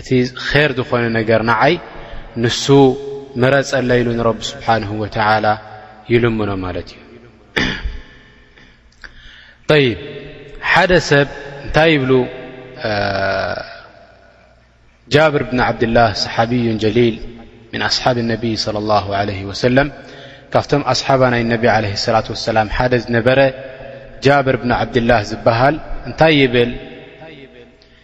እቲ ር ዝኾነ ነገር ንዓይ ንሱ ምረፀለ ኢሉ ንረቢ ስብሓን ወተላ ይልምኖ ማለት እዩ ይ ሓደ ሰብ እንታይ ይብሉ ጃብር ብን ዓብድላ ሰሓብዩ ጀሊል ምን ኣስሓብ ነቢይ ለ ላ ለ ወሰለም ካብቶም ኣስሓባ ናይ ነቢ ለ ላ ሰላም ሓደ ዝነበረ ጃብር ብን ዓብድላ ዝበሃል እንታይ ይብል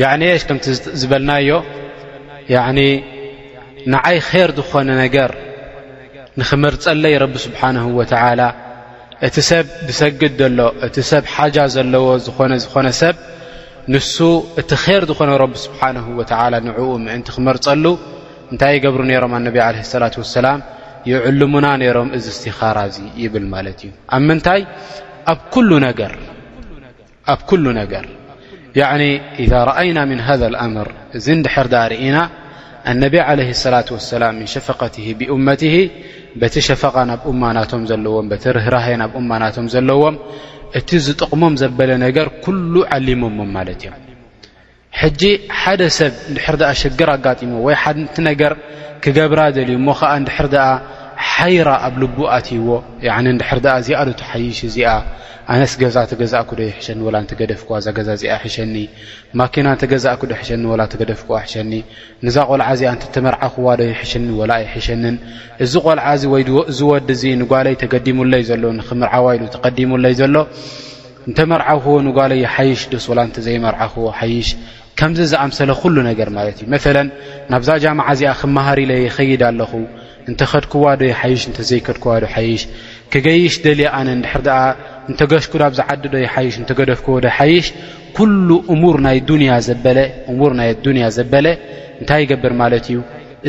የዕንየሽ ከምቲ ዝበልናዮ ንዓይ ኼር ዝኾነ ነገር ንኽመርፀለይ ረቢ ስብሓንሁ ወተዓላ እቲ ሰብ ዝሰግድ ዘሎ እቲ ሰብ ሓጃ ዘለዎ ዝኾነ ዝኾነ ሰብ ንሱ እቲ ኼር ዝኾነ ረቢ ስብሓንሁ ወተዓላ ንዕኡ ምእንቲ ክመርፀሉ እንታይ ይገብሩ ነይሮም ኣነቢ ዓለ ሰላት ወሰላም ይዕልሙና ነይሮም እዚ ስቲኻራ እዚ ይብል ማለት እዩ ኣብ ምንታይ ኣብ ኩሉ ነገር ኣብ ኩሉ ነገር ያኒ ኢዛ ረኣይና ምን ሃذ ኣምር እዚ እንድሕር ድኣ ርኢና ኣነቢ ዓለ ሰላት ወሰላም ምን ሸፈቀት ብእመት በቲ ሸፈቃ ናብ እማ ናቶም ዘለዎም በቲ ርህራሀ ናብ እማ ናቶም ዘለዎም እቲ ዝጥቕሞም ዘበለ ነገር ኩሉ ዓሊሞሞም ማለት እዮም ሕጂ ሓደ ሰብ እንድሕር ደኣ ሽግር ኣጋጢሞ ወይ ሓንቲ ነገር ክገብራ ደልዩ እሞ ኸዓ እንድሕር ደኣ ሓይራ ኣብ ልቡ ኣትይዎ እንድሕር ደኣ እዚኣ ዶ ትሓይሽ እዚኣ ኣነስ ገዛ ተገዛእኩ ዶ ይሕሸኒ ወላ እንተገደፍክዋ እዛ ገዛ እዚኣ ይሕሸኒ ማኪና እንተገዛእኩ ዶ ይሕሸኒ ወላ ተገደፍክዋ ይሕሸኒ ንዛ ቆልዓ እዚኣ እንተተመርዓኹዋ ዶ ይሕሽኒ ወላ ኣይሕሸንን እዚ ቆልዓ እዚ ወይ እዚ ወዲ እዚ ንጓለይ ተገዲሙለይ ዘሎ ንክምርዓዋ ኢሉ ተቀዲሙለይ ዘሎ እንተመርዓኹዎ ንጓለይ ይሓይሽ ዶስ ወላ እንተዘይመርዓኹዎ ይሓይሽ ከምዚ ዝኣምሰለ ኩሉ ነገር ማለት እዩ መለ ናብዛ ጃምዓ እዚኣ ክመሃር ኢለ ይኸይድ ኣለኹ እንተኸድክዋ ዶ ይሓይሽ እንተዘይከድክዋ ዶ ይሓይሽ ክገይሽ ደልየ ኣነ እንድሕር ደኣ እንተገሽኩ ዶኣብዛ ዓዲ ዶ ይሓይሽ እንተገደፍክዎ ዶ ይሓይሽ ኩሉ እሙር ናይ ዱንያ ዘበለ እሙር ናይ ኣዱንያ ዘበለ እንታይ ይገብር ማለት እዩ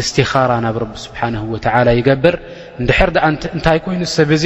እስትኻራ ናብ ረቢ ስብሓንሁ ወተዓላ ይገብር እንድሕር ደኣ እንታይ ኮይኑ ሰብ እዙ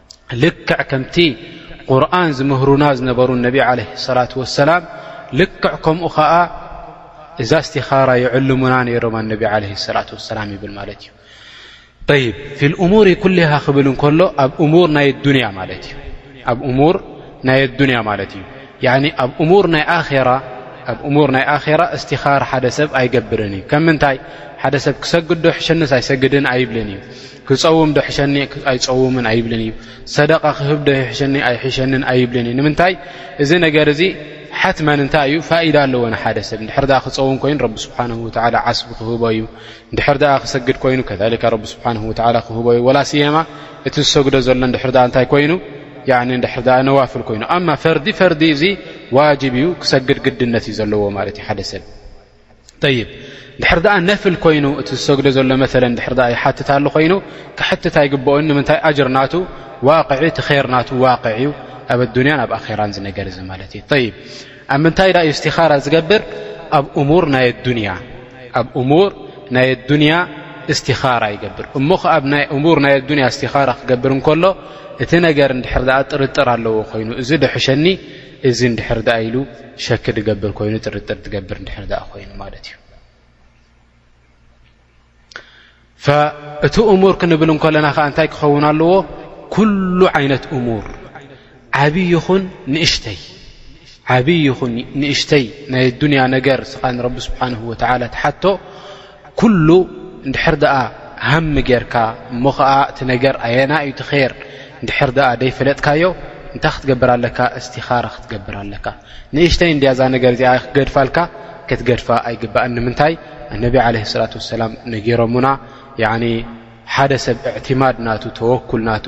ልክዕ ከምቲ ቁርን ዝምህሩና ዝነበሩ ነቢ ለ ሰላ ወሰላም ልክዕ ከምኡ ከዓ እዛ ስቲኻራ ይዕልሙና ነይሮም ኣነቢ ለ ሰላ ሰላም ይብል ማለት እዩ ይ ፊ ሙር ኩሊሃ ክብል እንከሎ ኣብ ሙር ናይ ኣዱንያ ማለት እዩ ኣብ ሙር ናይ ኣዱንያ ማለት እዩ ኣብ ሙር ናይ ኣራ ኣብ እሙር ናይ ኣኼራ እስቲኻር ሓደ ሰብ ኣይገብርን እዩ ከም ምንታይ ሓደ ሰብ ክሰግዶ ሕሸነስ ኣይሰግድን ኣይብልን እዩ ክጸውም ዶ ሕሸኒ ኣይጸውምን ኣይብልን እዩ ሰደቃ ክህብ ዶ ይሕሸኒ ኣይሕሸንን ኣይብልን እዩ ንምንታይ እዚ ነገር እዚ ሓትመን እንታይ እዩ ፋኢዳ ኣለዎ ንሓደ ሰብ እንድሕር ኣ ክጸውም ኮይኑ ረቢ ስብሓን ወላ ዓስቢ ክህቦ እዩ እንድሕር ኣ ክሰግድ ኮይኑ ከሊካ ረቢ ስብሓን ወላ ክህቦ እዩ ወላ ስየማ እቲ ዝሰግዶ ዘሎ እንድሕር ኣ እንታይ ኮይኑ እንድሕር ኣ ነዋፍል ኮይኑ ኣማ ፈርዲ ፈርዲ እዚ ዋጅብ እዩ ክሰግድ ግድነት እዩ ዘለዎ ማለት እዩ ሓደ ሰብ ጠይብ ድሕር ድኣ ነፍል ኮይኑ እቲ ዝሰግዶ ዘሎ መተለ ድሕር ድኣ ይሓትት ኣሉ ኮይኑ ክሕትት ኣይግብኦን ንምንታይ ኣጅር ናቱ ዋቅዒ እቲ ኼር ናቱ ዋቅዕ እዩ ኣብ ኣዱንያን ኣብ ኣኼራን ዝነገር እዚ ማለት እዩ ጠይብ ኣብ ምንታይ ድኣ እዩ እስቲኻራ ዝገብር ኣብ እሙር ናይ ኣዱንያ ኣብ እሙር ናይ ኣዱንያ እስቲኻራ ይገብር እሞ ኸዓ ብ ናይ እሙር ናይ ኣዱንያ እስቲኻራ ክገብር እንከሎ እቲ ነገር እንድሕር ድኣ ጥርጥር ኣለዎ ኮይኑ እዚ ዶሕሸኒ እዚ እንድሕር ደኣ ኢሉ ሸኪ ድገብር ኮይኑ ጥርጥር ትገብር እንድሕር ደኣ ኮይኑ ማለት እዩ እቲ እሙር ክንብል እንከለና ከዓ እንታይ ክኸውን ኣለዎ ኩሉ ዓይነት እሙር ዓብዪ ይኹን ንእሽተይ ዓብዪ ይኹን ንእሽተይ ናይ ኣዱንያ ነገር ስኻ ንረቢ ስብሓን ወተዓላ ትሓቶ ኩሉ እንድሕር ደኣ ሃም ጌርካ እሞ ኸኣ እቲ ነገር ኣየና እዩ እቲ ር እንድሕር ደኣ ደይፈለጥካዮ እንታይ ክትገብር ኣለካ እስቲኻራ ክትገብር ኣለካ ንእሽተይ እንድያ እዛ ነገር እዚኣ ክገድፋልካ ክትገድፋ ኣይግባእን ንምንታይ ኣነቢ ዓለ ስላት ወሰላም ነጊሮሙና ሓደ ሰብ እዕትማድ ናቱ ተወኩል ናቱ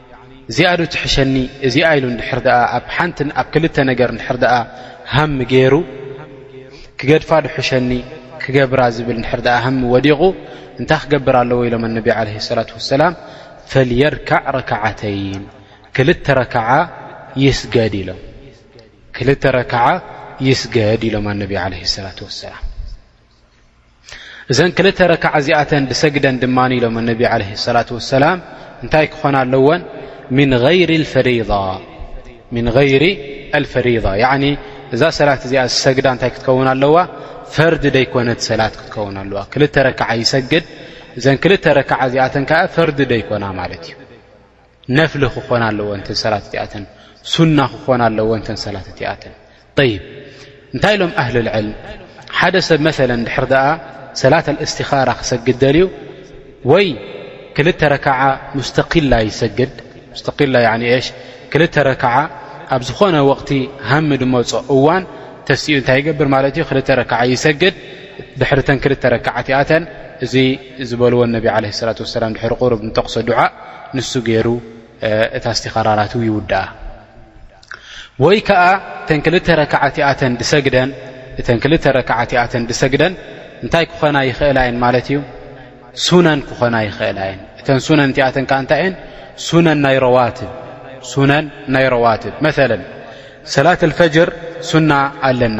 እዚኣዶ ትሕሸኒ እዚኣ ኢሉ ንድሕር ድኣ ኣብ ሓንቲ ኣብ ክልተ ነገር ንድሕር ድኣ ሃም ገይሩ ክገድፋዶ ሕሸኒ ክገብራ ዝብል ንድሕር ድኣ ሃም ወዲቑ እንታይ ክገብር ኣለዎ ኢሎም ኣነቢ ዓለ ሰላት ወሰላም ፈልየርካዕ ረክዓተይን ክልተ ረክዓ ይስገድ ኢሎም ክልተ ረክዓ ይስገድ ኢሎም ኣነቢ ዓለ ሰላት ወሰላም እዘን ክልተ ረክዓ እዚኣተን ድሰግደን ድማ ኢሎም ኣነቢ ዓለ ሰላት ወሰላም እንታይ ክኾና ኣለወን ምን ይሪ ኣልፈሪض ኒ እዛ ሰላት እዚኣ ዝሰግዳ እንታይ ክትከውን ኣለዋ ፈርዲ ደይኮነት ሰላት ክትከውን ኣለዋ ክልተ ረክዓ ይሰግድ እዘን ክልተ ረክዓ እዚኣተን ከዓ ፈርዲ ደይኮና ማለት እዩ ነፍሊ ክኾና ኣለወን እተን ሰላት እቲኣተን ሱና ክኾና ኣለወን እተን ሰላት እቲኣተን ይብ እንታይ ኢሎም ኣህል ልዕልም ሓደ ሰብ መለ ድሕር ደኣ ሰላት ኣልእስቲኻራ ክሰግድ ደልዩ ወይ ክልተ ረክዓ ሙስተኪላ ይሰግድ ሙስተኪላ ሽ ክልተ ረክዓ ኣብ ዝኾነ ወቕቲ ሃሚ ድመፆ እዋን ተሲኡ እንታይ ይገብር ማለት እዩ ክልተ ረክዓ ይሰግድ ድሕርተን ክልተ ረክዓ እቲኣተን እዚ ዝበልዎ ነቢ ዓለይሂ ሰላቱ ወሰላም ድሕሪ ቁሩብ ንጠቕሶ ዱዓእ ንሱ ገይሩ እታ እስቲኻራራቱ ይውድኣ ወይ ከኣ እተን ክልተ ረክዓቲኣተን ድሰግደን እተን ክልተ ረክዓቲኣተን ድሰግደን እንታይ ክኾና ይኽእላ የን ማለት እዩ ሱነን ክኾና ይኽእላ የን እተን ሱነን እቲኣተን ከ እንታይ እየን ሱነን ናይ ረዋትብ ሱነን ናይ ረዋትብ መለ ሰላት ልፈጅር ሱና ኣለና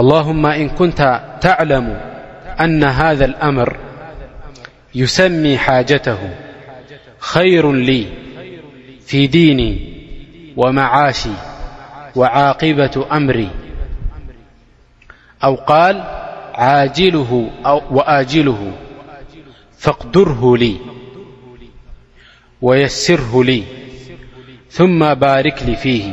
اللهم إن كنت تعلم أن هذا الأمر يسمي حاجته خير لي في ديني ومعاشي وعاقبة أمري أو قال عجلهوآجله فاقدره لي ويسره لي ثم بارك لي فيه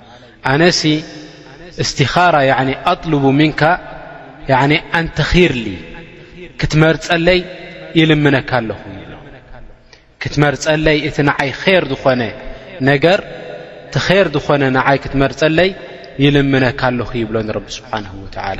ኣነሲ እስትኻራ ኣጥልቡ ምንካ ኣንተኺርሊ ክትመርፀለይ ይልምነካ ኣለኹ ይብሎ ክትመርፀለይ እቲ ንዓይ ር ዝኾነ ነገር እቲ ር ዝኾነ ንዓይ ክትመርፀለይ ይልምነካ ኣለኹ ይብሎ ንረቢ ስብሓን ወተዓላ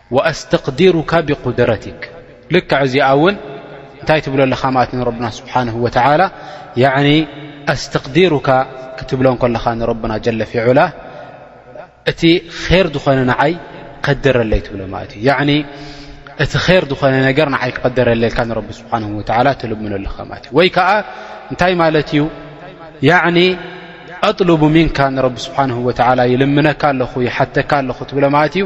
ወኣስተቅዲሩካ ብቁድረቲክ ልክዕ እዚኣ እውን እንታይ ትብሎ ኣለኻ ማለት ንረብና ስብሓን ወተላ ያዕኒ ኣስተቅዲሩካ ክትብሎ ከለኻ ንረብና ጀለ ፊዑላ እቲ ኼር ዝኾነ ንዓይ ከድረለይ ትብሎ ማለት እዩ ያኒ እቲ ር ዝኾነ ነገር ንዓይ ክቐደረለልካ ንረቢ ስብሓን ወላ ትልምኖ ኣለኻ ማለት እዩ ወይ ከዓ እንታይ ማለት እዩ ያኒ ኣጥሉቡ ሚንካ ንረቢ ስብሓን ወላ ይልምነካ ኣለኹ ይሓተካ ኣለኹ ትብሎ ማለት እዩ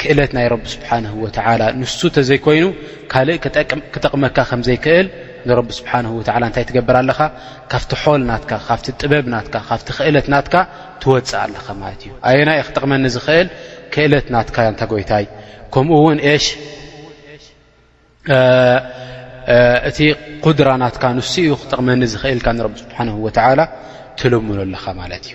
ክእለት ናይ ረቢ ስብሓንሁ ወተዓላ ንሱ ተዘይኮይኑ ካልእ ክጠቅመካ ከም ዘይክእል ንረቢ ስብሓንሁ ወተዓላ እንታይ ትገብር ኣለኻ ካብቲ ሖል ናትካ ካብቲ ጥበብ ናትካ ካብቲ ክእለት ናትካ ትወፅእ ኣለኻ ማለት እዩ ኣየና እየ ክጠቕመኒ ዝኽእል ክእለት ናትካ ኣንታ ጎይታይ ከምኡ እውን ኤሽ እቲ ቁድራ ናትካ ንሱ እዩ ክጠቕመኒ ዝኽእልካ ንረቢ ስብሓንሁ ወተዓላ ትልምኖ ኣለኻ ማለት እዩ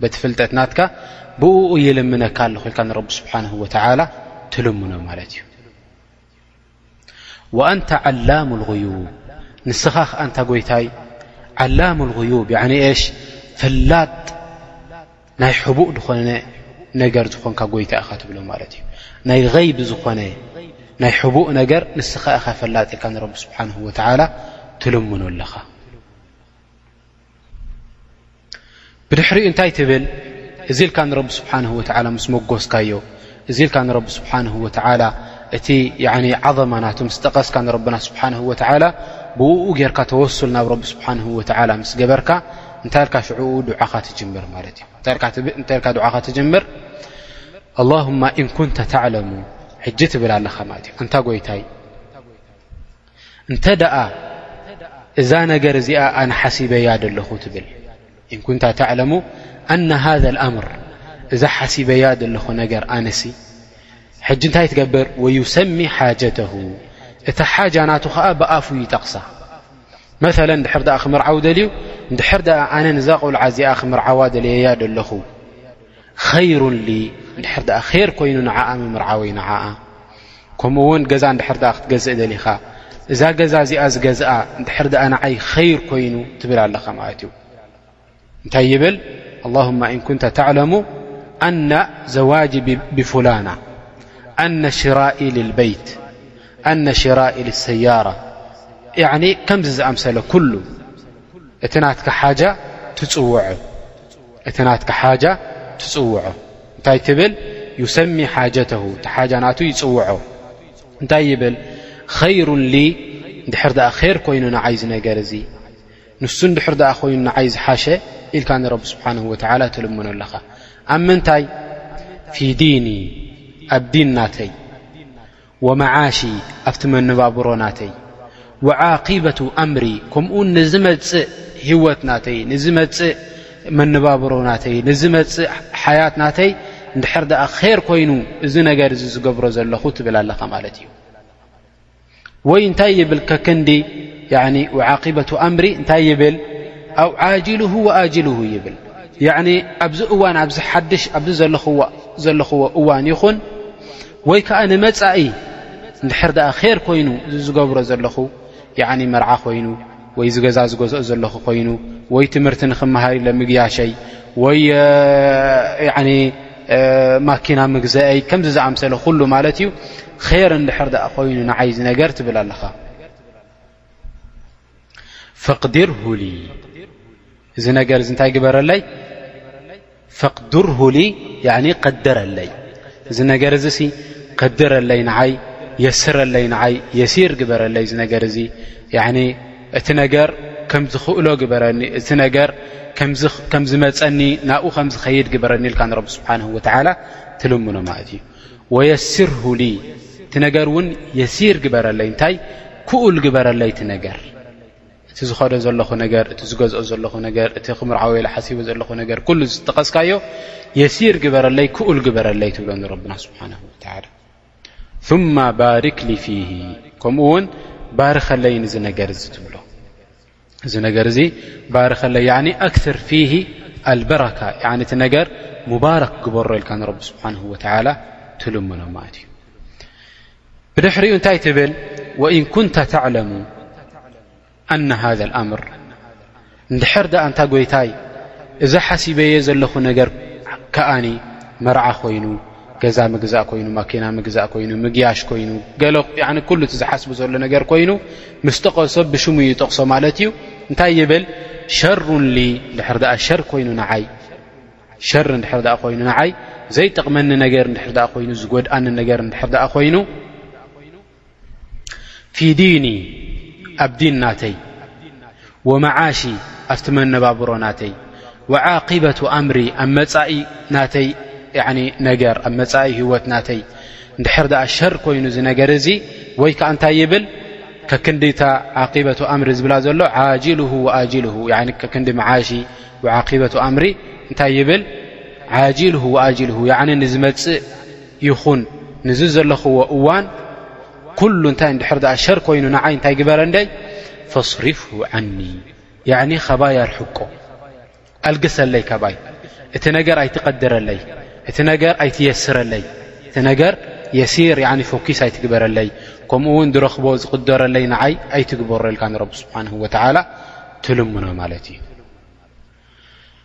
በቲ ፍልጠት ናትካ ብእኡ ይልምነካ ኣለኹ ኢልካ ንረቢ ስብሓንሁ ወተዓላ ትልምኖ ማለት እዩ ወኣንታ ዓላሙ ልغዩብ ንስኻ ከኣ እንታ ጐይታይ ዓላሙ ልغዩብ ያኒ እሽ ፍላጥ ናይ ሕቡእ ዝኾነ ነገር ዝኾንካ ጐይታ ኢኻ ትብሎ ማለት እዩ ናይ غይብ ዝኾነ ናይ ሕቡእ ነገር ንስኻ ኢኻ ፈላጥ ኢልካ ንረቢ ስብሓንሁ ወተዓላ ትልምኖ ኣለኻ ብድሕሪኡ እንታይ ትብል እዚ ኢልካ ንረቢ ስብሓን ወተዓላ ምስ መጎስካዮ እዚ ኢልካ ንረቢ ስብሓን ወተዓላ እቲ ዓዘማ ናቱ ምስ ጠቐስካ ንረብና ስብሓን ወተዓላ ብእኡ ጌርካ ተወሱል ናብ ረቢ ስብሓን ወተዓላ ምስ ገበርካ እንታይ ኢልካ ሽዕኡ ድዓኻ ትጅምር ማለት እዩ እንታይ ኢልካ ድዓኻ ትጅምር ኣላሁማ ኢንኩንተ ተዕለሙ ሕጂ ትብል ኣለኻ ማለት እዩ ኣንታ ጐይታይ እንተ ደኣ እዛ ነገር እዚኣ ኣነ ሓሲበያ ደለኹ ትብል እን ኩንታ ተዕለሙ ኣነ ሃذ ኣምር እዛ ሓሲበያ ዘለኹ ነገር ኣነሲ ሕጂ እንታይ ትገብር ወዩሰሚ ሓጀተሁ እታ ሓጃ ናቱ ከዓ ብኣፉ ይጠቕሳ መለ ድሕር ክምርዓው ደልዩ ድሕር ኣነ ንዛ ቆልዓ እዚኣ ክምርዓዋ ደለየያ ደለኹ ኸይሩ ሊ እንድሕር ደኣ ኼር ኮይኑ ንዓኣ ምምርዓ ወይ ንዓኣ ከምኡ እውን ገዛ እንድሕር ደኣ ክትገዝእ ደሊኻ እዛ ገዛ እዚኣ ዝገዝኣ እንድሕር ደኣ ንዓይ ኸይር ኮይኑ ትብል ኣለኻ ማለት እዩ እንታይ ይብል ኣላሁማ እን ኩንተ ተዕለሙ ኣነ ዘዋጅ ብፍላና ኣነ ሽራኢ ልልበይት ኣነ ሽራኢ ልሰያራ ከምዚ ዝኣምሰለ ኩሉ እቲ ናትካ ሓጃ ትፅውዖ እቲ ናትካ ሓጃ ትጽውዖ እንታይ ትብል ዩሰሚ ሓጀተሁ እቲ ሓጃ ናቱ ይጽውዖ እንታይ ይብል ኸይሩ ሊ እንድሕር ድኣ ኼር ኮይኑ ንዓይ ዝነገር እዙ ንሱ እንድሕር ድኣ ኮይኑ ንዓይ ዝሓሸ ኢልካ ንረቢ ስብሓን ወተዓላ ትልምኖ ኣለኻ ኣብ ምንታይ ፊ ዲኒ ኣብ ዲን ናተይ ወመዓሺ ኣብቲ መነባብሮ ናተይ ወዓቂበቱ ኣምሪ ከምኡውን ንዝመፅእ ህወት ናተይ ንዝመፅእ መነባብሮ ናተይ ንዝመፅእ ሓያት ናተይ ንድሕር ድኣ ኼር ኮይኑ እዚ ነገር እዚ ዝገብሮ ዘለኹ ትብል ኣለኻ ማለት እዩ ወይ እንታይ ይብል ከክንዲ ዓቂበቱ ኣምሪ እንታይ ይብል ኣው ዓጅሉ ወኣጅሉ ይብል ኣብዚ እዋን ኣብዚ ሓድሽ ኣብዚ ዘለኽዎ እዋን ይኹን ወይ ከኣ ንመጻኢ እንድሕር ደኣ ኼር ኮይኑ እዚ ዝገብሮ ዘለኹ ያዕኒ መርዓ ኮይኑ ወይ ዝገዛ ዝገዝኦ ዘለኹ ኮይኑ ወይ ትምህርቲ ንኽመሃር ኢለ ምግያሸይ ወይ ያዕኒ ማኪና ምግዘአይ ከምዚ ዝኣምሰለ ዅሉ ማለት እዩ ኼር እንድሕር ደኣ ዀይኑ ንዓይ ዝነገር ትብል ኣለኻ ፈቅድርሁሊ እዚ ነገር እዚ እንታይ ግበረለይ ፈቅድርሁሊ ቀደረለይ እዚ ነገር እዚ ሲ ቀደረለይ ንዓይ የስረለይ ንዓይ የሲር ግበረለይ እዚ ነገር እዚ እቲ ነገር ከም ዝኽእሎ ግበረኒ እቲ ነገር ከም ዝመፀኒ ናብኡ ከም ዝኸይድ ግበረኒ ኢልካ ንረቢ ስብሓን ወተዓላ ትልምኖ ማለት እዩ ወየስርሁ ሊ እቲ ነገር እውን የሲር ግበረለይ እንታይ ክኡል ግበረለይ እቲ ነገር እቲ ዝኸዶ ዘለኹ ነገር እቲ ዝገዝኦ ዘለኹ ነገር እቲ ክምርዓወ ኢለ ሓሲበ ዘለኹ ነገር ኩሉ ዝጠቐስካዮ የሲር ግበረለይ ክኡል ግበረለይ ትብሎ ንረብና ስብሓን ወተላ ثማ ባርክ ሊ ፊሂ ከምኡ ውን ባርኸለይ ንዚ ነገር እዚ ትብሎ እዚ ነገር እዚ ባርኸለ ኣክር ፊ ኣልበረካ እቲ ነገር ሙባረክ ግበሮ ኢልካ ንረቢ ስብሓን ወተላ ትልምኖ ማለት እዩ ብድሕሪኡ እንታይ ትብል ወእን ኩንተ ተዕለሙ ኣነ ሃذ ኣምር እንድሕር ዳኣ እንታ ጐይታይ እዚ ሓሲበየ ዘለኹ ነገር ከኣኒ መርዓ ኮይኑ ገዛ ምግዛእ ኮይኑ ማኪና ምግዛእ ኮይኑ ምግያሽ ኮይኑ ገለ ያኒ ኩሉ እቲ ዝሓስቡ ዘሎ ነገር ኮይኑ ምስ ጠቐሶ ብሽሙ እዩ ጠቕሶ ማለት እዩ እንታይ ይብል ሸሩን ሊ ድሕር ኣ ሸር ኮይኑ ንዓይ ሸር እንድሕር ኣ ኮይኑ ንዓይ ዘይጠቕመኒ ነገር እንድሕር ኣ ኮይኑ ዝጎድኣኒ ነገር እንድሕር ኣ ኮይኑ ፊ ዲኒ ኣብ ዲን ናተይ ወመዓሺ ኣብቲ መነባብሮ ናተይ ወዓቂበቱ ኣምሪ ኣብ መፃኢ ናተይ ነገር ኣብ መፃኢ ህይወት ናተይ እንድሕር ዳኣ ሸር ኮይኑ እዚ ነገር እዚ ወይ ከዓ እንታይ ይብል ከክንዲ እታ ዓቂበቱ ኣምሪ ዝብላ ዘሎ ዓጅል ወኣጅል ከክንዲ መዓሺ ዓቂበቱ ኣምሪ እንታይ ይብል ዓጅል ወኣጅል ንዝመፅእ ይኹን ንዚ ዘለኽዎ እዋን ኩሉ እንታይ እንድሕር ኣ ሸር ኮይኑ ንዓይ እንታይ ግበረ ንደይ ፈስሪፍ ዓኒ ያኒ ካባይ ኣርሕቆ ኣልግሰለይ ካባይ እቲ ነገር ኣይትቀድረለይ እቲ ነገር ኣይትየስረለይ እቲ ነገር የሲር ፎኪስ ኣይትግበረለይ ከምኡ ውን ዝረኽቦ ዝቕደረለይ ንዓይ ኣይትግበረልካ ንረቢ ስብሓን ወተላ ትልምኖ ማለት እዩ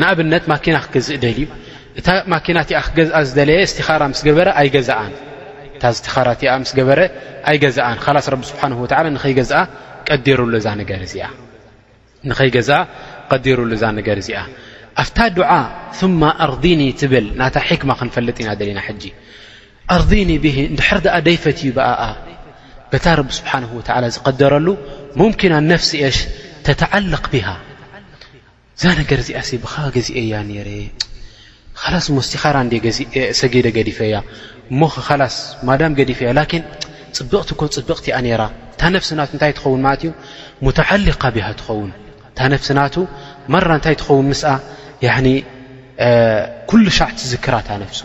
ንኣብነት ማኪና ክገዝእ ደልዩ እታ ማኪና እቲኣ ክገዝኣ ዝደለየ እስትኻራ ምስ ገበረ ኣይገዝኣን እታ እስትኻራ እቲኣ ምስ ገበረ ኣይገዝኣን ኻላስ ረቢ ስብሓን ወላ ንኸይገዝኣ ቀዲሩሉ እዛ ነገር እዚኣ ንኸይገዝኣ ቐዲሩሉ እዛ ነገር እዚኣ ኣብታ ዱዓ ثማ ኣርضኒ ትብል ናታ ሕክማ ክንፈልጥ ኢና ደለና ሕጂ ኣርضኒ ብሂ እንድሕር ድኣ ደይፈትዩ ብኣኣ በታ ረቢ ስብሓን ወላ ዝቐደረሉ ሙምኪን ኣነፍሲ እሽ ተተዓለቕ ብሃ እዛ ነገር እዚኣሲ ብኻ ገዚኤያ ኔረ ኻላስ ሞስቲ ኻራ እንድየ ገዚኤ ሰጊደ ገዲፈያ እሞኸ ኻላስ ማዳም ገዲፈያ ላኪን ጽብቕቲ እኮ ጽብቕቲ እያ ኔራ እታ ነፍሲ ናቱ እንታይ ትኸውን ማለት እዩ ሙተዓሊቃ ቢሃ ትኸውን እታ ነፍሲ ናቱ ማራ እንታይ ትኸውን ምስኣ ያኒ ኩሉ ሻዕ ትዝክራ እታ ነፍሱ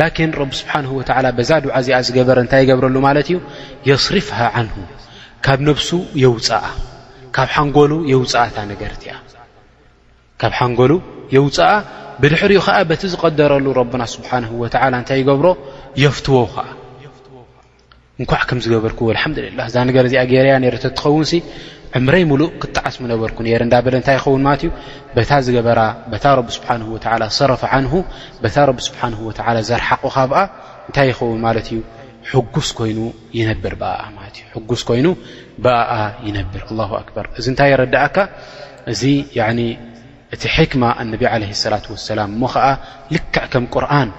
ላኪን ረቢ ስብሓን ወላ በዛ ድዓ እዚኣ ዝገበረ እንታይ ይገብረሉ ማለት እዩ የስርፍሃ ዓንሁ ካብ ነብሱ የውፅኣ ካብ ሓንጎሉ የውፅኣ እታ ነገርት እያ ካብ ሓንጎሉ የውፅኣ ብድሕሪኡ ከዓ በቲ ዝቀደረሉ ረብና ስብሓን ወላ እንታይ ይገብሮ የፍትዎ ከዓ እንኳዕ ከም ዝገበርክዎ ኣልሓምዱልላ እዛ ነገር እዚኣ ገይረያ ነረ ተትኸውንሲ ዕምረይ ምሉእ ክጣዓስ ምነበርኩ ነረ እንዳበለ እንታይ ይኸውን ማለት እዩ በታ ዝገበራ በታ ረቢ ስብሓን ወተላ ሰረፈ ዓንሁ በታ ረቢ ስብሓን ወተላ ዘርሓቑ ካብኣ እንታይ ይኸውን ማለት እዩ ሕጉስ ኮይኑ ይነብር ብኣ ማለት እዩ ሕጉስ ኮይኑ ብኣኣ ይነብር ኣላ ኣክበር እዚ እንታይ የረዳእካ እዚ እቲ ሕክማ ኣነቢ ዓለ ሰላት ወሰላም እሞ ኸዓ ልክዕ ከም ቁርን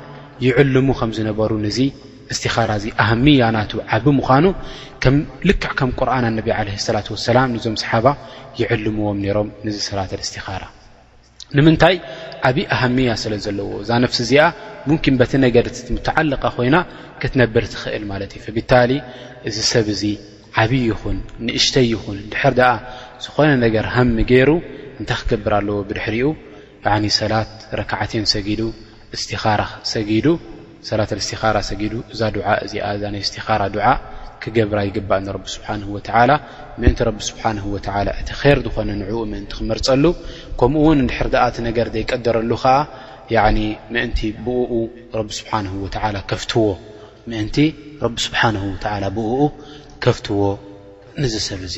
ይዕልሙ ከም ዝነበሩን እዚ እስቲኻራ እዚ ኣህምያ ናቱ ዓቢ ምዃኑ ከም ልክዕ ከም ቁርን ኣነቢ ዓለይሂ ሰላቱ ወሰላም ንዞም ሰሓባ ይዕልምዎም ነይሮም ንዚ ሰላተል እስቲኻራ ንምንታይ ዓቢ ኣህምያ ስለ ዘለዎ እዛ ነፍሲ እዚኣ ሙምኪን በቲ ነገር እቲ ሙተዓልቃ ኮይና ክትነብር ትኽእል ማለት እዩ ፈብታሊ እዚ ሰብ እዚ ዓብዪ ይኹን ንእሽተይ ይኹን ድሕር ደኣ ዝኾነ ነገር ሃሚ ገይሩ እንታይ ክገብር ኣለዎ ብድሕሪኡ ሰላት ረክዓትን ሰጊዱ እስቲኻራ ሰጊዱ ሰላተል እስቲኻራ ሰጊዱ እዛ ዱዓ እዚኣ እዛ ናይ እስቲኻራ ዱዓ ክገብራ ይግባእ ንረቢ ስብሓንሁ ወተዓላ ምእንቲ ረቢ ስብሓንሁ ወተዓላ እቲ ኼር ዝኾነ ንዕኡ ምእንቲ ክመርጸሉ ከምኡ ውን እንድሕር ደኣ እቲ ነገር ዘይቀደረሉ ኸኣ ያዕኒ ምእንቲ ብእኡ ረቢ ስብሓንሁ ወተዓላ ከፍትዎ ምእንቲ ረቢ ስብሓንሁ ወተዓላ ብእኡ ከፍትዎ ንዚ ሰብ እዚ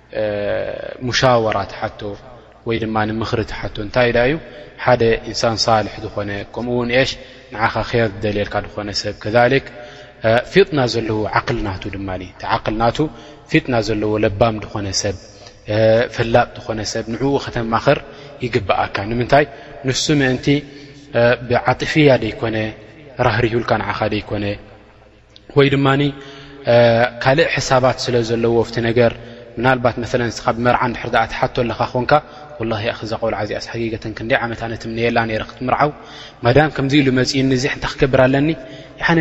ሙሻወራ ትሓቶ ወይ ድማ ንምኽሪ ትሓቶ እንታይ ዳ እዩ ሓደ ኢንሳን ሳልሕ ዝኾነ ከምኡ ውን ሽ ንዓኻ ር ዝደልየልካ ዝኾነ ሰብ ከሊክ ፊጥና ዘለዎ ዓቅሊ ናቱ ድማ እቲ ዓቅሊ ናቱ ፊጥና ዘለዎ ለባም ዝኾነ ሰብ ፈላጥ ዝኾነ ሰብ ንዕኡ ከተማኽር ይግብኣካ ንምንታይ ንሱ ምእንቲ ብዓጢፍያ ደይኮነ ራህሪሁልካ ንዓኻ ደይኮነ ወይ ድማ ካልእ ሕሳባት ስለ ዘለዎ ኣብቲ ነገር ምናልባት መ ንስኻ ብመርዓ ንድሕር ኣ ትሓቶ ኣለኻ ኮንካ ወላ ኣኽ እዛ ቆልዓ እዚኣ ስሓጊገተን ክንደይ ዓመት ኣነ ትምነየላ ነረ ክትምርዓው ማዳም ከምዚ ኢሉ መፅእኒ እዙ እንታይ ክገብር ኣለኒ ሓን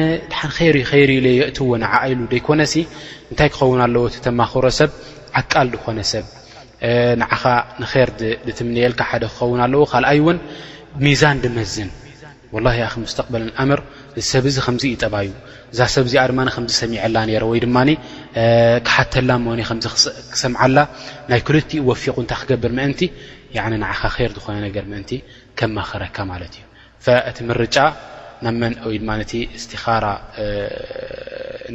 ኸይሪ ኸይሪ ኢለ የእትዎ ንዓ ኢሉ ደይኮነሲ እንታይ ክኸውን ኣለዎ እቲ ተማኽሮ ሰብ ዓቃል ድኾነ ሰብ ንዓኻ ንኸር ድትምነየልካ ሓደ ክኸውን ኣለዎ ካልኣይ እውን ሚዛን ድመዝን ወላሂ ያኺ ሙስተቅበልን ኣምር እዚ ሰብ እዚ ከምዚ እዩ ጠባዩ እዛ ሰብ እዚኣ ድማ ከምዚ ሰሚዐላ ነይረ ወይ ድማ ክሓተላ እሞኒ ከምዚ ክሰምዓላ ናይ ክልቲኡ ወፊቑ እንታይ ክገብር ምእንቲ ንዓኻ ኼር ዝኾነ ነገር ምእንቲ ከማኸረካ ማለት እዩ እቲ ምርጫ ናብ መን ወይ ድማ እቲ እስትኻራ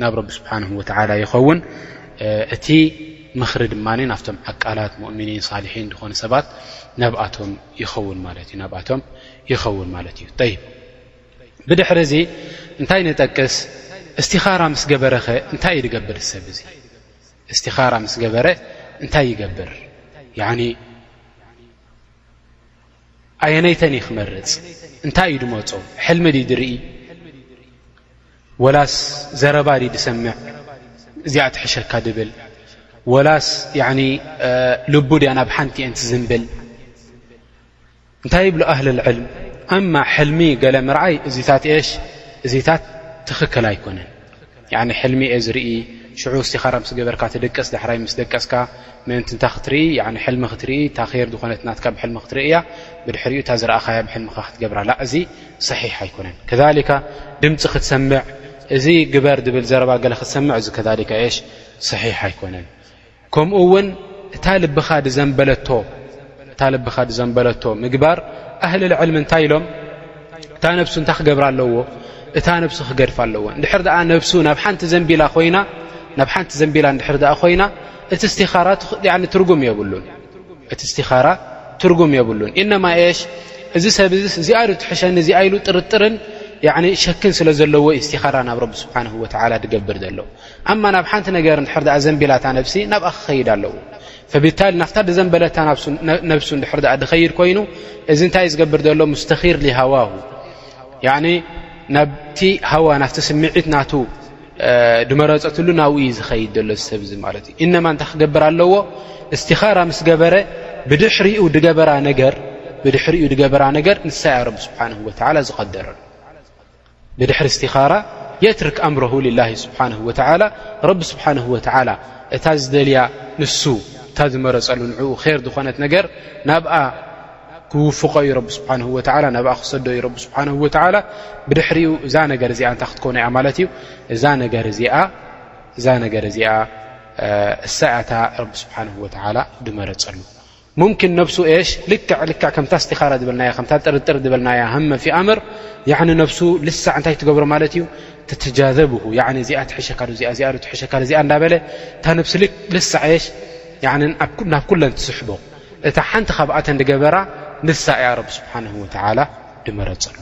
ናብ ረቢ ስብሓን ወተዓላ ይኸውን እቲ ምኽሪ ድማ ናብቶም ዓቃላት ሙእምኒን ሳልሒን ዝኾኑ ሰባት ናብኣቶም ይኸውን ማለት እዩ ናብኣቶም ይኸውን ማለት እዩ ይ ብድሕሪ እዚ እንታይ ንጠቅስ እስቲኻራ ምስ ገበረኸ እንታይ እዩ ዝገብር ዝሰብ እዙ እስቲኻራ ምስ ገበረ እንታይ ይገብር ኣየነይተን ዩ ክመርፅ እንታይ እዩ ድመፆ ሕልሚ ድ ድርኢ ወላስ ዘረባ ድ ድሰምዕ እዚኣ ትሕሸካ ድብል ወላስ ልቡ ድኣ ናብ ሓንቲ እንቲ ዝንብል እንታይ ይብሉ ኣህሊ ልዕልም ኣማ ሕልሚ ገለ ምርኣይ እዚታት ኤሽ እዚታት ትኽክል ኣይኮነን ሕልሚ እየ ዝርኢ ሽዑ ስቲኻራ ምስ ገበርካ ትድቅስ ዳሕራይ ምስ ደቀስካ ምእንቲ እታ ክትርኢ ሕልሚ ክትርኢ እታ ኼር ዝኾነት ናትካ ብሕልሚ ክትርእያ ብድሕሪኡ እታ ዝረኣኻያ ብሕልምኻ ክትገብራላ እዚ ሰሒሕ ኣይኮነን ከሊካ ድምፂ ክትሰምዕ እዚ ግበር ድብል ዘረባ ገለ ክትሰምዕ እዚ ከሊካ ኤሽ ሰሒሕ ኣይኮነን ከምኡ ውን እታ ልብኻ ድዘንበለቶ ምግባር ኣህሊ ልዕልሚ እንታይ ኢሎም እታ ነብሱ እንታይ ክገብር ኣለዎ እታ ነብሱ ክገድፍ ኣለዎ ንድሕር ኣ ነብሱ ናብ ሓንቲ ዘንቢላ ኮይና ናብ ሓንቲ ዘንቢላ ንድሕር ኣ ኮይና እቲ ስቲኻራ ትርጉም የብሉን እቲ ስቲኻራ ትርጉም የብሉን ኢነማ የሽ እዚ ሰብ እዚ እዚኣ ዶ ትሕሸኒ እዚኣ ኢሉ ጥርጥርን ሸክን ስለ ዘለዎ ዩ ስቲኻራ ናብ ረቢ ስብሓን ወተላ ድገብር ዘሎ ኣማ ናብ ሓንቲ ነገር እንድሕር ዘንቢላታ ነብሲ ናብኣ ክኸይድ ኣለዎ ፈብታሊ ናፍታ ድዘንበለታ ነብሱ እንድሕር ድኸይድ ኮይኑ እዚ እንታይ እዩ ዝገብር ዘሎ ሙስተኺር ሊሃዋሁ ናብቲ ሃዋ ናብቲ ስምዒት ናቱ ድመረፀትሉ ናብኡ እዩ ዝኸይድ ዘሎ ዝሰብ እዚ ማለት እዩ እነማ እንታይ ክገብር ኣለዎ እስትኻራ ምስ ገበረ ብድሕሪኡ ድገበራ ነገር ንሳ እያ ረቢ ስብሓን ወተላ ዝቀደረሉ ብድሕሪ እስቲኻራ የትርክ ኣምረሁ ሊላሂ ስብሓነሁ ወተዓላ ረቢ ስብሓነሁ ወተዓላ እታ ዝደልያ ንሱ እታ ዝመረፀሉ ንዕኡ ኼር ዝኾነት ነገር ናብኣ ክውፍቖ እዩ ረቢ ስብሓነሁ ወተዓላ ናብኣ ክሰዶ እዩ ረቢ ስብሓነሁ ወተዓላ ብድሕሪኡ እዛ ነገር እዚኣ እንታይ ክትኮነ እያ ማለት እዩ እዛ ነገር እዚኣ እዛ ነገር እዚኣ እሳያታ ረቢ ስብሓነሁ ወተዓላ ድመረፀሉ ሙምኪን ነብሱ ኤሽ ልክዕ ልክዕ ከምታ እስቲኻራ ዝበልናያ ከምታ ጥርጥር ዝበልናያ ሃመ ፊ ኣምር ያዕኒ ነብሱ ልሳዕ እንታይ ትገብሮ ማለት እዩ ትትጃዘብሁ ያዕኒ እዚኣ ትሕሸካ ዶ እዚኣ እዚኣ ዶ ትሕሸካ ዶ እዚኣ እንዳበለ እታ ነብሲ ልሳዕ ኤሽ ያዕኒ ናብ ኩለን ትስሕቦ እታ ሓንቲ ካብኣተን ድገበራ ንሳ እያ ረቢ ስብሓንሁ ወተዓላ ድመረጸሉ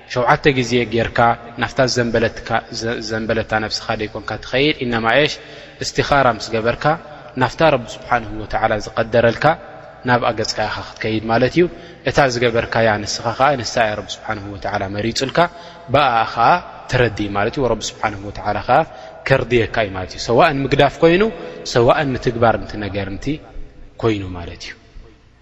ሸውዓተ ግዜ ጌርካ ናብታ ዝዘንበለታ ነብስኻ ደይኮንካ ትኸይድ ኢነማ እሽ እስቲኻራ ምስ ገበርካ ናብታ ረቢ ስብሓን ወተዓላ ዝቀደረልካ ናብኣ ገጽካ ኢኻ ክትከይድ ማለት እዩ እታ ዝገበርካያ ንስኻ ከኣ ንሳ እያ ረቢ ስብሓን ወተዓላ መሪጹልካ ብኣ ኸኣ ትረድይ ማለት እዩ ረቢ ስብሓን ወተዓላ ከኣ ከርድየካ እዩ ማለት እዩ ሰዋእን ምግዳፍ ኮይኑ ሰዋእን ምትግባር ንቲ ነገር ንቲ ኮይኑ ማለት እዩ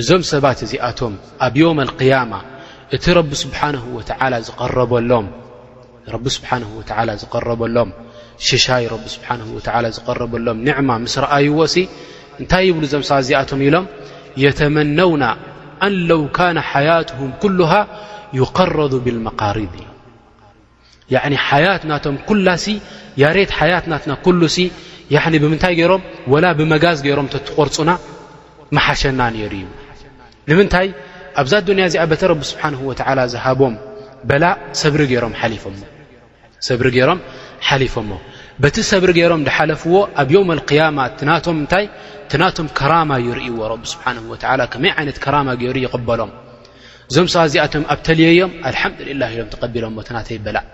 እዞም ሰባት እዚኣቶም ኣብ ዮም ኣልቅያማ እቲ ረቢ ስብሓንሁ ወተዓላ ዝቐረበሎም ረቢ ስብሓንሁ ወተዓላ ዝቐረበሎም ሽሻይ ረቢ ስብሓንሁ ወተዓላ ዝቐረበሎም ኒዕማ ምስ ረኣይዎ ሲ እንታይ ይብሉ እዞም ሰባት እዚኣቶም ኢሎም የተመነውና ኣን ለው ካነ ሓያትሁም ኩሉሃ ዩቀረዱ ብልመቃሪድ ኢሎም ሓያት ናቶም ኩላሲ ያሬት ሓያት ናትና ኩሉሲ ብምንታይ ገይሮም ወላ ብመጋዝ ገይሮም ተትቆርፁና መሓሸና ነይሩ እዩ ንምንታይ ኣብዛ ኣዱንያ እዚኣ በተ ረቢ ስብሓን ወተዓላ ዝሃቦም በላ ሰብሪ ገይሮም ሓሊፎሞ ሰብሪ ገይሮም ሓሊፎሞ በቲ ሰብሪ ገይሮም ዝሓለፍዎ ኣብ ዮም ኣልቅያማ ትናቶም እንታይ ትናቶም ከራማ ይርእዎ ረቢ ስብሓን ወተዓላ ከመይ ዓይነት ከራማ ገይሩ ይቕበሎም እዞም ሰባት እዚኣቶም ኣብ ተልየዮም ኣልሓምዱሊላህ ኢሎም ተቐቢሎም ሞት ናተይ በላዕ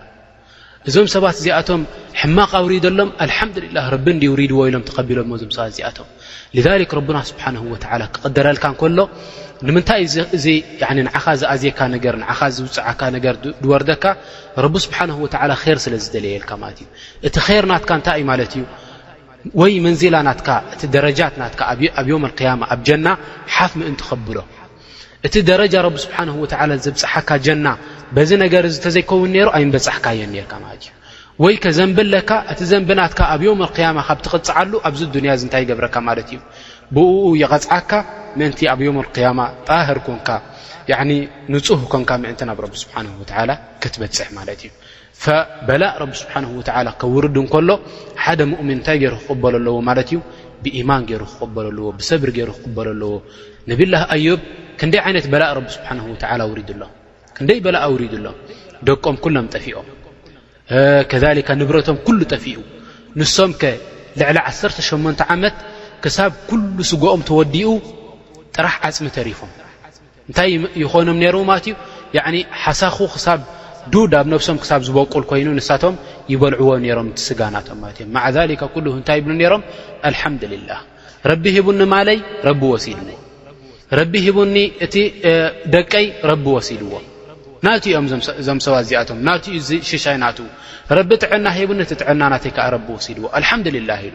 እዞም ሰባት እዚኣቶም ሕማቕ ኣውሪደሎም ኣልሓምዱሊላህ ረቢ እንዲ ውሪድዎ ኢሎም ተቐቢሎሞ እዞም ሰባት እዚኣቶም ልክ ረብና ስብሓን ወተላ ክቕደረልካ እንከሎ ንምንታይ እዚ ንዓኻ ዝኣዝየካ ነገር ንዓኻ ዝውፅዓካ ነገር ዝወርደካ ረቢ ስብሓን ወተላ ር ስለ ዝደለየልካ ማለት እዩ እቲ ር ናትካ እንታይ እዩ ማለት እዩ ወይ መንዚላ ናትካ እቲ ደረጃት ናትካ ኣብ ዮም ልክያማ ኣብ ጀና ሓፍ ምእንቲ ከብሎ እቲ ደረጃ ረቢ ስብሓን ወተላ ዘብፅሓካ ጀና በዚ ነገር እዚ ተዘይከውን ነይሩ ኣይምበፃሕካየን ነርካ ማለት እዩ ወይ ከ ዘንቢ ኣለካ እቲ ዘንብናትካ ኣብ ዮም ኣልክያማ ካብ ትቕፅዓሉ ኣብዚ ዱንያ እዚ እንታይ ይገብረካ ማለት እዩ ብእኡ ይቐፅዓካ ምእንቲ ኣብ ዮም ኣልክያማ ጣህር ኮንካ ንፁህ ኮንካ ምእንቲ ናብ ረቢ ስብሓን ወተላ ክትበፅሕ ማለት እዩ በላእ ረቢ ስብሓንሁ ወተዓላ ከውርድ እንከሎ ሓደ ሙእምን እንታይ ገይሩ ክቕበሎ ኣለዎ ማለት እዩ ብኢማን ገይሩ ክቕበሎ ኣለዎ ብሰብሪ ገይሩ ክቕበሎ ኣለዎ ነብላህ ኣዮብ ክንደይ ዓይነት በላእ ረቢ ስብሓንሁ ወተዓላ ውሪዱኣሎም ክንደይ በላእ ኣውሪዱኣሎም ደቆም ኩሎም ጠፊኦም ከሊካ ንብረቶም ኩሉ ጠፊኡ ንሶም ከ ልዕሊ 18 ዓመት ክሳብ ኩሉ ስጎኦም ተወዲኡ ጥራሕ ዓፅሚ ተሪፎም እንታይ ይኾኖም ነይሩ ማለት እዩ ሓሳኹ ክሳብ ዱድ ኣብ ነብሶም ክሳብ ዝበቁል ኮይኑ ንሳቶም ይበልዕዎ ነይሮም እቲ ስጋ ናቶም ማለት እዮም ማዓ ሊከ ኩሉ እንታይ ይብሉ ነይሮም ኣልሓምድልላ ረቢ ሂቡኒ ማለይ ረቢ ወሲድዎ ረቢ ሂቡኒ እቲ ደቀይ ረቢ ወሲድዎ ናት እዮም እዞም ሰባት እዚኣቶም ናትእዩ ሽሻይ ናት ረቢ ጥዕና ሂቡኒ እቲ ጥዕና ናተይ ከዓ ረቢ ወሲድዎ ኣልሓምድልላ ኢሉ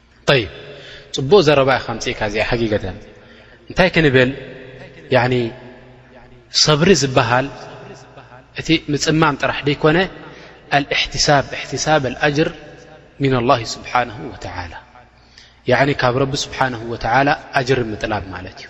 ጠይብ ፅቡቅ ዘረባ ኢኻ ኣምፂእካ እዚኣ ሓጊገታ እያ እንታይ ክንብል ያኒ ሰብሪ ዝበሃል እቲ ምፅማም ጥራሕ ደይኮነ ኣልእሕትሳብ እሕትሳብ ኣልኣጅር ምን ኣላ ስብሓን ወተላ ያኒ ካብ ረቢ ስብሓን ወተላ ኣጅሪ ምጥላብ ማለት እዩ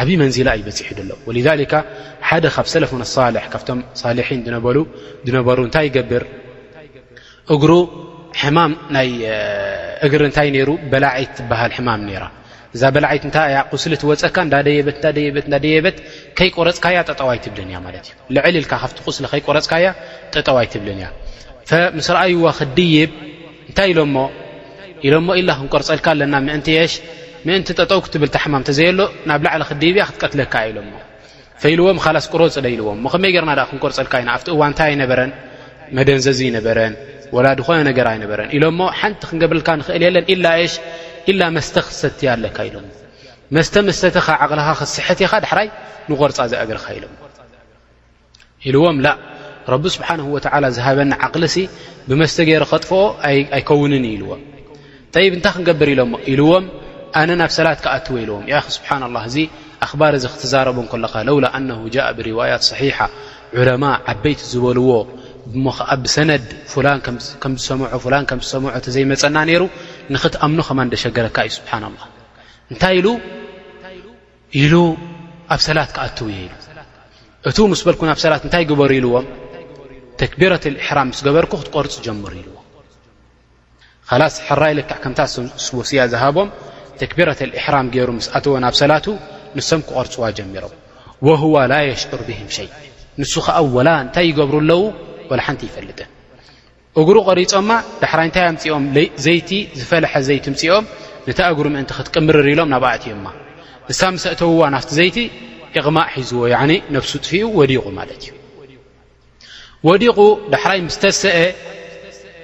ዓብይ መንዚላ እዩ በፂሑ ዘሎ ወሊዛሊካ ሓደ ካብ ሰለፉን ኣሳልሕ ካብቶም ሳልሒን ዝነበሉ ዝነበሩ እንታይ ይገብር እግሩ ሕማም ናይ እግሪ እንታይ ነይሩ በላዒት ትበሃል ሕማም ነይራ እዛ በላዒት እንታይ እያ ቁስሊ ትወፀካ እንዳደየበት እዳደየበት እዳደየበት ከይቆረፅካያ ጠጠው ኣይትብልን እያ ማለት እዩ ልዕል ኢልካ ካብቲ ቁስሊ ከይቆረፅካያ ጠጠው ኣይትብልን እያ ፈምስ ረኣይዋ ክድይብ እንታይ ኢሎሞ ኢሎሞ ኢልና ክንቆርጸልካ ኣለና ምእንቲ የሽ ምእንቲ ጠጠው ክትብል ታሕማም ተዘየሎ ናብ ላዕሊ ክድይብያ ክትቀትለካ እያ ኢሎሞ ፈኢልዎም ኻላስ ቁረጽ ደ ኢልዎም ሞኸመይ ገርና ዳኣ ክንቆርጸልካ ኢና ኣብቲ እዋንታይ ኣይነበረን መደንዘዝ ኣይነበረን ወላ ድኾነ ነገር ኣይነበረን ኢሎሞ ሓንቲ ክንገብርልካ ንኽእል የለን ኢላ የሽ ኢላ መስተ ክትሰትያ ኣለካ ኢሎሞ መስተ መሰተኻ ዓቕልኻ ክትስሕት ኢኻ ዳሕራይ ንቆርጻ ዝእግርኻ ኢሎሞ ኢልዎም ላእ ረቢ ስብሓንሁ ወተዓላ ዝሃበኒ ዓቕሊሲ ብመስተ ገይረ ከጥፍኦ ኣይከውንን እዩ ኢልዎም ጠይብ እንታይ ክንገብር ኢሎሞ ኢልዎም ኣነ ናብ ሰላት ክኣትወ ኢልዎም ያ ስብሓና ላ እዚ ኣኽባር እዚ ክትዛረቦ ከለኻ ለውላ ኣነሁ ጃእ ብርዋያት ሰሒሓ ዑለማ ዓበይቲ ዝበልዎ እሞ ከዓ ብሰነድ ፍላን ከም ዝሰምዖ ፍላን ከም ዝሰምዖ እተዘይመፀና ነይሩ ንኽትኣምኑ ከማን ደሸገረካ እዩ ስብሓና ላ እንታይ ኢሉ ኢሉ ኣብ ሰላት ክኣትው እየ ኢሉ እቱ ምስ በልኩ ናብ ሰላት እንታይ ግበሩ ኢልዎም ተክቢረት ልእሕራም ምስ ገበርኩ ክትቆርፁ ጀምሩ ኢልዎ ላስ ሕራይ ልክዕ ከምታ ስወስያ ዝሃቦም ተክቢረት ልእሕራም ገይሩ ምስ ኣተወ ናብ ሰላቱ ንሶም ክቆርፅዋ ጀሚሮም ወህዋ ላ የሽዑር ብህም ሸይ ንሱ ከዓ ወላ እንታይ ይገብሩ ኣለዉ ወላ ሓንቲ ይፈልጥን እግሩ ቘሪጾማ ዳሕራይ እንታይ ኣምጺኦም ዘይቲ ዝፈለሐ ዘይቲ ምጺኦም ነታ እግሩ ምእንቲ ክትቅምርር ኢሎም ናብኣ እትዮማ ንሳ ምስ እተውዋ ናፍቲ ዘይቲ እቕማእ ሒዝዎ ያኒ ነብሱ ጥፊኡ ወዲቑ ማለት እዩ ወዲቑ ዳሕራይ ምስተሰአ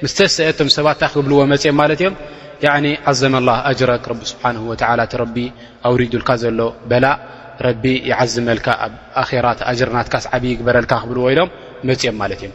ምስ ተሰአ እቶም ሰባት እንታይ ክብልዎ መጺኦም ማለት እዮም ያኒ ዓዘመ ላ ኣጅረክ ረቢ ስብሓን ወላ እቲ ረቢ ኣውሪዱልካ ዘሎ በላ ረቢ ይዓዝመልካ ኣብ ኣኼራ ተኣጅርናትካስ ዓብዪ ይግበረልካ ክብልዎ ኢሎም መጺኦም ማለት እዮም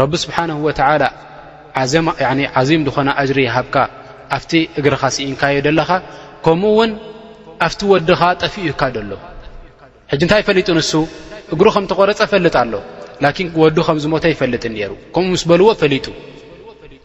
ረቢ ስብሓንሁ ወተዓላ ዓዚም ዝኾነ ኣጅሪ ይሃብካ ኣብቲ እግርኻ ስኢንካዮ ዘለኻ ከምኡ ውን ኣብቲ ወድኻ ጠፊኡካ ደሎ ሕጂ እንታይ ፈሊጡ ንሱ እግሩ ከም ተቖረፀ ፈልጥ ኣሎ ላኪን ወዱ ከም ዝሞተ ይፈልጥን ነይሩ ከምኡ ምስ በልዎ ፈሊጡ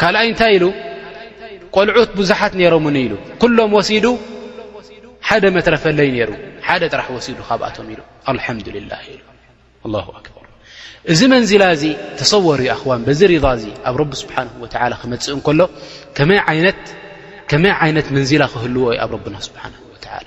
ካልኣይ እንታይ ኢሉ ቆልዑት ብዙሓት ነይሮምኒ ኢሉ ኩሎም ወሲዱ ሓደ መትረፈለይ ነይሩ ሓደ ጥራሕ ወሲዱ ካብኣቶም ኢሉ ኣልሓምዱላ ኢሉ ላ ኣክበር እዚ መንዝላ እዚ ተሰወሩ ዩ ኣኽዋን በዚ ሪዳ እዚ ኣብ ረቢ ስብሓን ወላ ክመፅእ እንከሎ ከመይ ዓይነት መንዝላ ክህልዎ ዩ ኣብ ረብና ስብሓን ወላ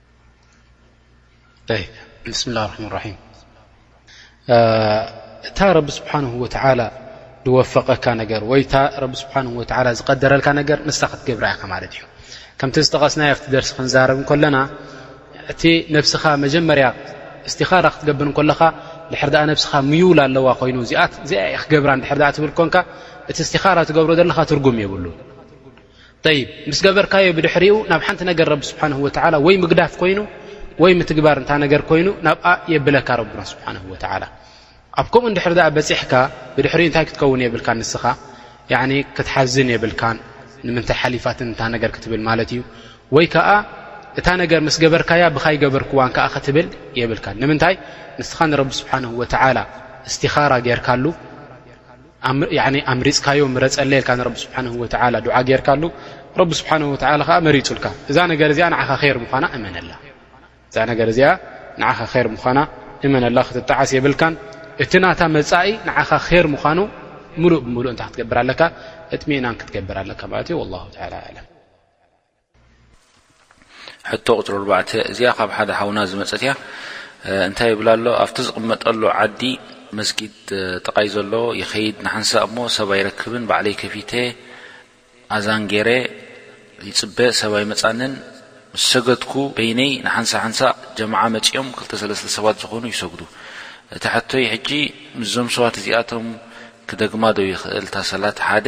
እታ ረቢ ስብሓን ወተላ ዝወፈቀካ ነገር ወይ እታ ረቢ ስብሓን ወላ ዝቀደረልካ ነገር ንሳ ክትገብራ ኢካ ማለት እዩ ከምቲ ዝጠቀስናይ ኣብቲ ደርሲ ክንዛረብ ከለና እቲ ነብስኻ መጀመርያ እስትኻራ ክትገብር ከለኻ ድሕር ኣ ነብስኻ ምይውል ኣለዋ ኮይኑ እዚኣ ክገብራ ድር ትብል ኮንካ እቲ እስትኻራ ትገብሮ ዘለካ ትርጉም የብሉ ጠይብ ምስ ገበርካዮ ብድሕሪኡ ናብ ሓንቲ ነገር ረቢ ስብሓን ወተላ ወይ ምግዳፍ ኮይኑ ወይ ምትግባር እንታ ነገር ኮይኑ ናብኣ የብለካ ረብና ስብሓን ወተላ ኣብ ከምኡ ንድሕር ኣ በፂሕካ ብድሕሪኡ እንታይ ክትከውን የብልካ ንስኻ ክትሓዝን የብልካን ንምንታይ ሓሊፋትን እታ ነገር ክትብል ማለት እዩ ወይ ከዓ እታ ነገር ምስ ገበርካያ ብካይ ገበርክዋን ከዓ ክትብል የብልካ ንምንታይ ንስኻ ንረቢ ስብሓን ወተላ እስትኻራ ጌርካሉ ኣምሪጽካዮ ምረጸለይ ኢልካ ንረቢ ስብሓን ወተዓላ ዱዓ ጌርካሉ ረቢ ስብሓን ወተዓላ ከዓ መሪጹልካ እዛ ነገር እዚኣ ንዓኻ ር ምዃና እመነላ እዛ ነገር እዚኣ ንዓኻ ር ምዃና እመነላ ክትጠዓስ የብልካን እቲ ናታ መጻኢ ንዓኻ ር ምዃኑ ምሉእ ብምሉእ እንታይ ክትገብር ኣለካ እጥሚእናን ክትገብር ኣለካ ማለት እዩ ላ ላ ኣለም ሕቶ ቁፅሪ ኣርባዕተ እዚኣ ካብ ሓደ ሓውና ዝመፀት እያ እንታይ ይብል ኣሎ ኣብቲ ዝቕመጠሉ ዓዲ መስጊድ ጥቓይ ዘሎ ይኸይድ ንሓንሳእ እሞ ሰብ ኣይረክብን ባዕለይ ከፊተ ኣዛን ገይረ ይፅበ ሰብ ኣይመፃንን ምስ ሰገድኩ በይነይ ንሓንሳ ሓንሳእ ጀምዓ መፂኦም ክልተ ሰለስተ ሰባት ዝኾኑ ይሰግዱ እቲ ሕቶይ ሕጂ ምስዞም ሰባት እዚኣቶም ክደግማ ዶ ይኽእል እታ ሰላት ሓደ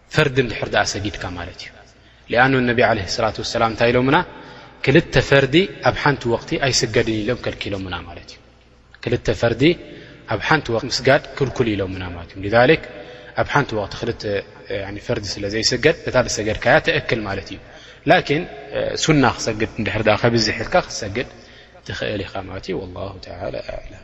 ፈርዲ እንድሕር ድኣ ሰጊድካ ማለት እዩ ሊኣኑ ነቢ ዓለ ስላት ወሰላም እንታይ ኢሎምና ክልተ ፈርዲ ኣብ ሓንቲ ወቕቲ ኣይስገድን ኢሎም ከልኪሎምና ማለት እዩ ክልተ ፈርዲ ኣብ ሓንቲ ወቅቲ ምስጋድ ክልኩል ኢሎምና ማለት እዩ ሊክ ኣብ ሓንቲ ወቕቲ ክልተ ፈርዲ ስለ ዘይስገድ እታ ዝሰገድካያ ተእክል ማለት እዩ ላኪን ሱና ክሰግድ እንድሕር ድኣ ከብዝሕ ኢልካ ክትሰግድ ትኽእል ኢኻ ማለት እዩ ወላሁ ተላ ኣዕለም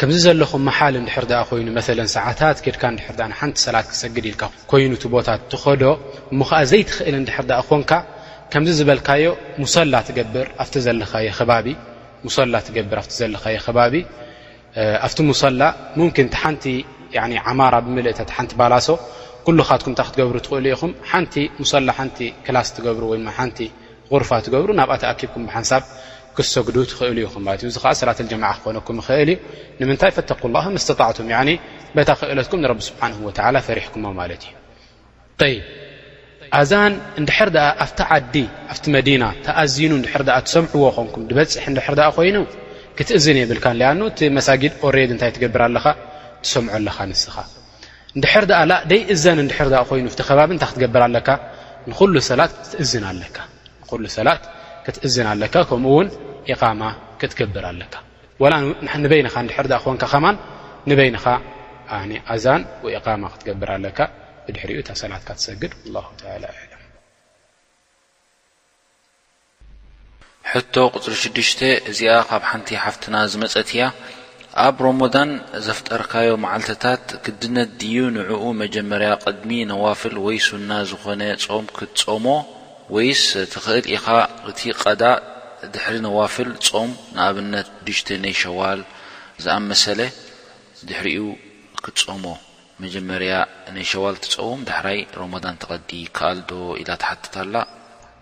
ከምዚ ዘለኹም መሓል እንድሕር ደኣ ኮይኑ መሰለን ሰዓታት ኬድካ እንድሕር ደኣ ንሓንቲ ሰላት ክሰግድ ኢልካ ኮይኑ እቲ ቦታ ትኸዶ እሞ ኸኣ ዘይትኽእል እንድሕር ደኣ ኾንካ ከምዚ ዝበልካዮ ሙሰላ ትገብር ኣብቲ ዘለኻዮ ኸባቢ ሙሰላ ትገብር ኣብቲ ዘለኻዮ ኸባቢ ኣብቲ ሙሰላ ሙምኪን እቲ ሓንቲ ዓማራ ብምልእታ እቲ ሓንቲ ባላሶ ኩሉኻትኩም እንታይ ክትገብሩ ትኽእሉ ኢኹም ሓንቲ ሙሰላ ሓንቲ ክላስ ትገብሩ ወይ ድማ ሓንቲ ጉርፋ ትገብሩ ናብኣ ተኣኪብኩም ብሓንሳብ ክትሰግዱ ትኽእሉ ኢኹም ማለት እዩ እዚ ከዓ ሰላተል ጀማዓ ክኾነኩም ይኽእል እዩ ንምንታይ ፈተቁ ላሃ መስተጣዕቱም ያኒ በታ ክእለትኩም ንረቢ ስብሓንሁ ወተዓላ ፈሪሕኩሞ ማለት እዩ ጠይብ ኣዛን እንድሕር ደኣ ኣብቲ ዓዲ ኣብቲ መዲና ተኣዚኑ እንድሕር ደኣ ትሰምዕዎ ኾንኩም ድበፅሕ እንድሕር ደኣ ኮይኑ ክትእዝን የብልካን ሊኣኑ እቲ መሳጊድ ኦሬድ እንታይ ትገብር ኣለኻ ትሰምዖ ኣለኻ ንስኻ እንድሕር ደኣ ላእ ደይእዘን እንድሕር ደኣ ኮይኑ እቲ ከባቢ እንታይ ክትገብር ኣለካ ንኹሉ ሰላት ክትእዝን ኣለካ ንኹሉ ሰላት ክትእዝን ኣለካ ከምኡ እውን ኢቓማ ክትገብር ኣለካ ወላ ንበይንኻ እንድሕር ደኣ ኮንካ ኸማን ንበይንኻ ኣዛን ወይ ኢቓማ ክትገብር ኣለካ ብድሕሪኡ እታ ሰላትካ ትሰግድ ላሁ ተላ ኣለም ሕቶ ቁጽሪ ሽዱሽተ እዚኣ ካብ ሓንቲ ሓፍትና ዝመጸት እያ ኣብ ሮሞዳን ዘፍጠርካዮ መዓልትታት ግድነት ድዩ ንዕኡ መጀመርያ ቅድሚ ነዋፍል ወይ ሱና ዝኾነ ጾም ክትጾሞ ወይስ ትኽእል ኢኻ እቲ ቐዳ ድሕሪ ነዋፍል ጾም ንኣብነት ሽዱሽተ ነይ ሸዋል ዝኣመሰለ ድሕሪኡ ክትጾሞ መጀመርያ ነይ ሸዋል ትጸውም ዳሕራይ ሮሞዳን ትቐዲ ይከኣል ዶ ኢላ ትሓትት ኣላ።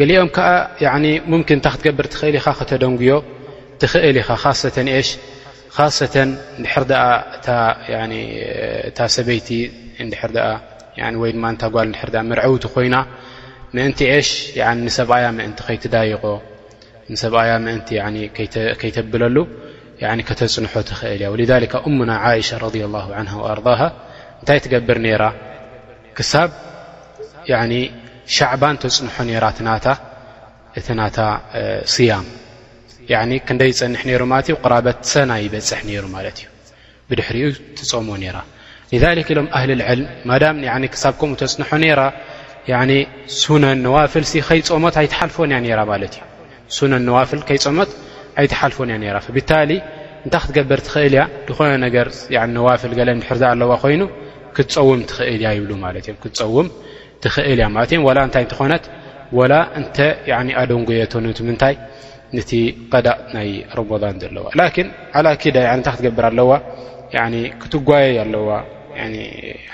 ገሊኦም ከዓ ሙምኪን እንታይ ክትገብር ትኽእል ኢኻ ከተደንጉዮ ትኽእል ኢኻ ካሰተን ሽ ካሰተን እንድሕር ደኣ እታ ሰበይቲ እንድሕር ደኣ ወይ ድማ እታ ጓል እንድሕር ደኣ መርዐውቲ ኮይና ምእንቲ ሽ ንሰብኣያ ምእንቲ ከይትዳይቖ ንሰብኣያ ምእንቲ ከይተብለሉ ከተፅንሖ ትኽእል እያ ወሊዛሊካ እሙና ዓእሻ ረድያ ላሁ ዓንሃ ወኣርሃ እንታይ ትገብር ነይራ ክሳብ ሻዕባን ተፅንሖ ነራ እቲ ናታ ስያም ክንደይ ይፀንሕ ነሩ ማለት ዩ ቁራበት ሰና ይበፅሕ ነሩ ማለት እዩ ብድሕሪኡ ትፀሞ ነራ ذ ኢሎም ኣህሊ ዕልም ማዳ ክሳብ ከምኡ ተፅንሖ ነራ ሱነን ነዋፍልሲ ከይፀሞት ኣይትሓልፎን እያ ነራ ማለት እዩ ሱነን ነዋፍል ከይጾመት ኣይትሓልፎን እያ ነራ ብታሊ እንታይ ክትገበር ትኽእል እያ ዝኾነ ነገር ነዋፍል ገለ እንድሕር ኣለዋ ኮይኑ ክትፀውም ትኽእል እያ ይብሉ ማለት እዮም ክትፀውም ትኽእል እያ ማለት እዮም ዋላ እንታይ እንተኾነት ወላ እንተ ኣደንጎየቶ ንምንታይ ነቲ ቀዳእ ናይ ረመዳን ዘለዋ ላኪን ዓላ ኪዳ እንታይ ክትገብር ኣለዋ ክትጓየይ ኣለዋ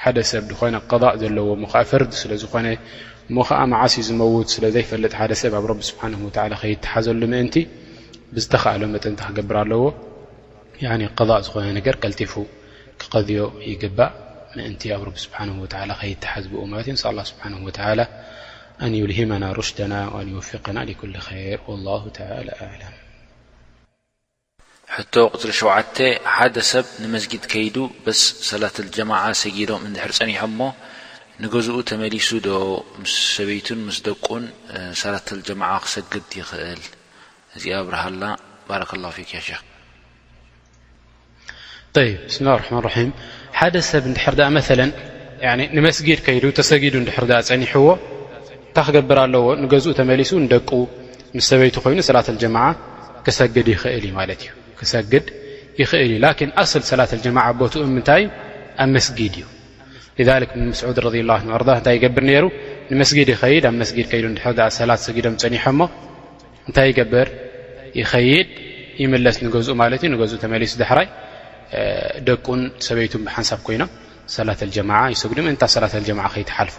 ሓደ ሰብ ዝኾነ ቀዳእ ዘለዎ ሞ ከዓ ፈርዲ ስለ ዝኾነ እሞ ኸኣ መዓስ እዩ ዝመውት ስለ ዘይፈልጥ ሓደ ሰብ ኣብ ረቢ ስብሓነሁ ወተዓላ ከይተሓዘሉ ምእንቲ ብዝተኻእሎ መጠን እንታይ ክገብር ኣለዎ ያኒ ቀዷእ ዝኾነ ነገር ቀልጢፉ ክቐድዮ ይግባእ ምእንቲ ኣብ ረቢ ስብሓነሁ ወተዓላ ከይተሓዝ ብኡ ማለት እዩ ንስኣል ላህ ስብሓነሁ ወተዓላ ኣን ዩልሂመና ሩሽደና ወኣን ይወፊቀና ሊኩሊ ኸይር ወላሁ ተዓላ ኣዕለም ሕቶ ቁጽሪ ሸውዓተ፣ ሓደ ሰብ ንመስጊድ ከይዱ በስ ሰላተል ጀማዓ ሰጊዶም እንድሕር ጸኒሖሞ ንገዝኡ ተመሊሱ ዶ ምስ ሰበይቱን ምስ ደቁን ሰላተል ጀማዓ ክሰግድ ይኽእል? እዚኣ ኣብርሃልና ባረከላሁ ፊክ ያ ሸኽ። ጠይብ ብስሚላህ ራሕማን ራሒም ሓደ ሰብ እንድሕር ደኣ መለ ንመስጊድ ከይዱ ተሰጊዱ እንድሕር ደኣ ጸኒሕዎ እንታይ ክገብር ኣለዎ ንገዝኡ ተመሊሱ ንደቁ ምስ ሰበይቱ ኮይኑ ሰላት ኣልጀማዓ ክሰግድ ይኽእል እዩ ማለት እዩ ክሰግድ ይኽእል እዩ ላኪን ኣስል ሰላት ኣልጀማዓ ቦትኡ ምንታይ እዩ ኣብ መስጊድ እዩ ሊዛሊክ እብን መስዑድ ረድ ላ ኣርዳ እንታይ ይገብር ነይሩ ንመስጊድ ይኸይድ ኣብ መስጊድ ከይዱ ንድሕሪ ድኣ ሰላት ሰጊዶም ጸኒሖሞ እንታይ ይገብር ይኸይድ ይምለስ ንገዝኡ ማለት እዩ ንገዝኡ ተመሊሱ ዳሕራይ ደቁን ሰበይቱን ብሓንሳብ ኮይኖም ሰላት ኣልጀማዓ ይሰግዱም እንታ ሰላት ኣልጀማዓ ከይትሓልፎ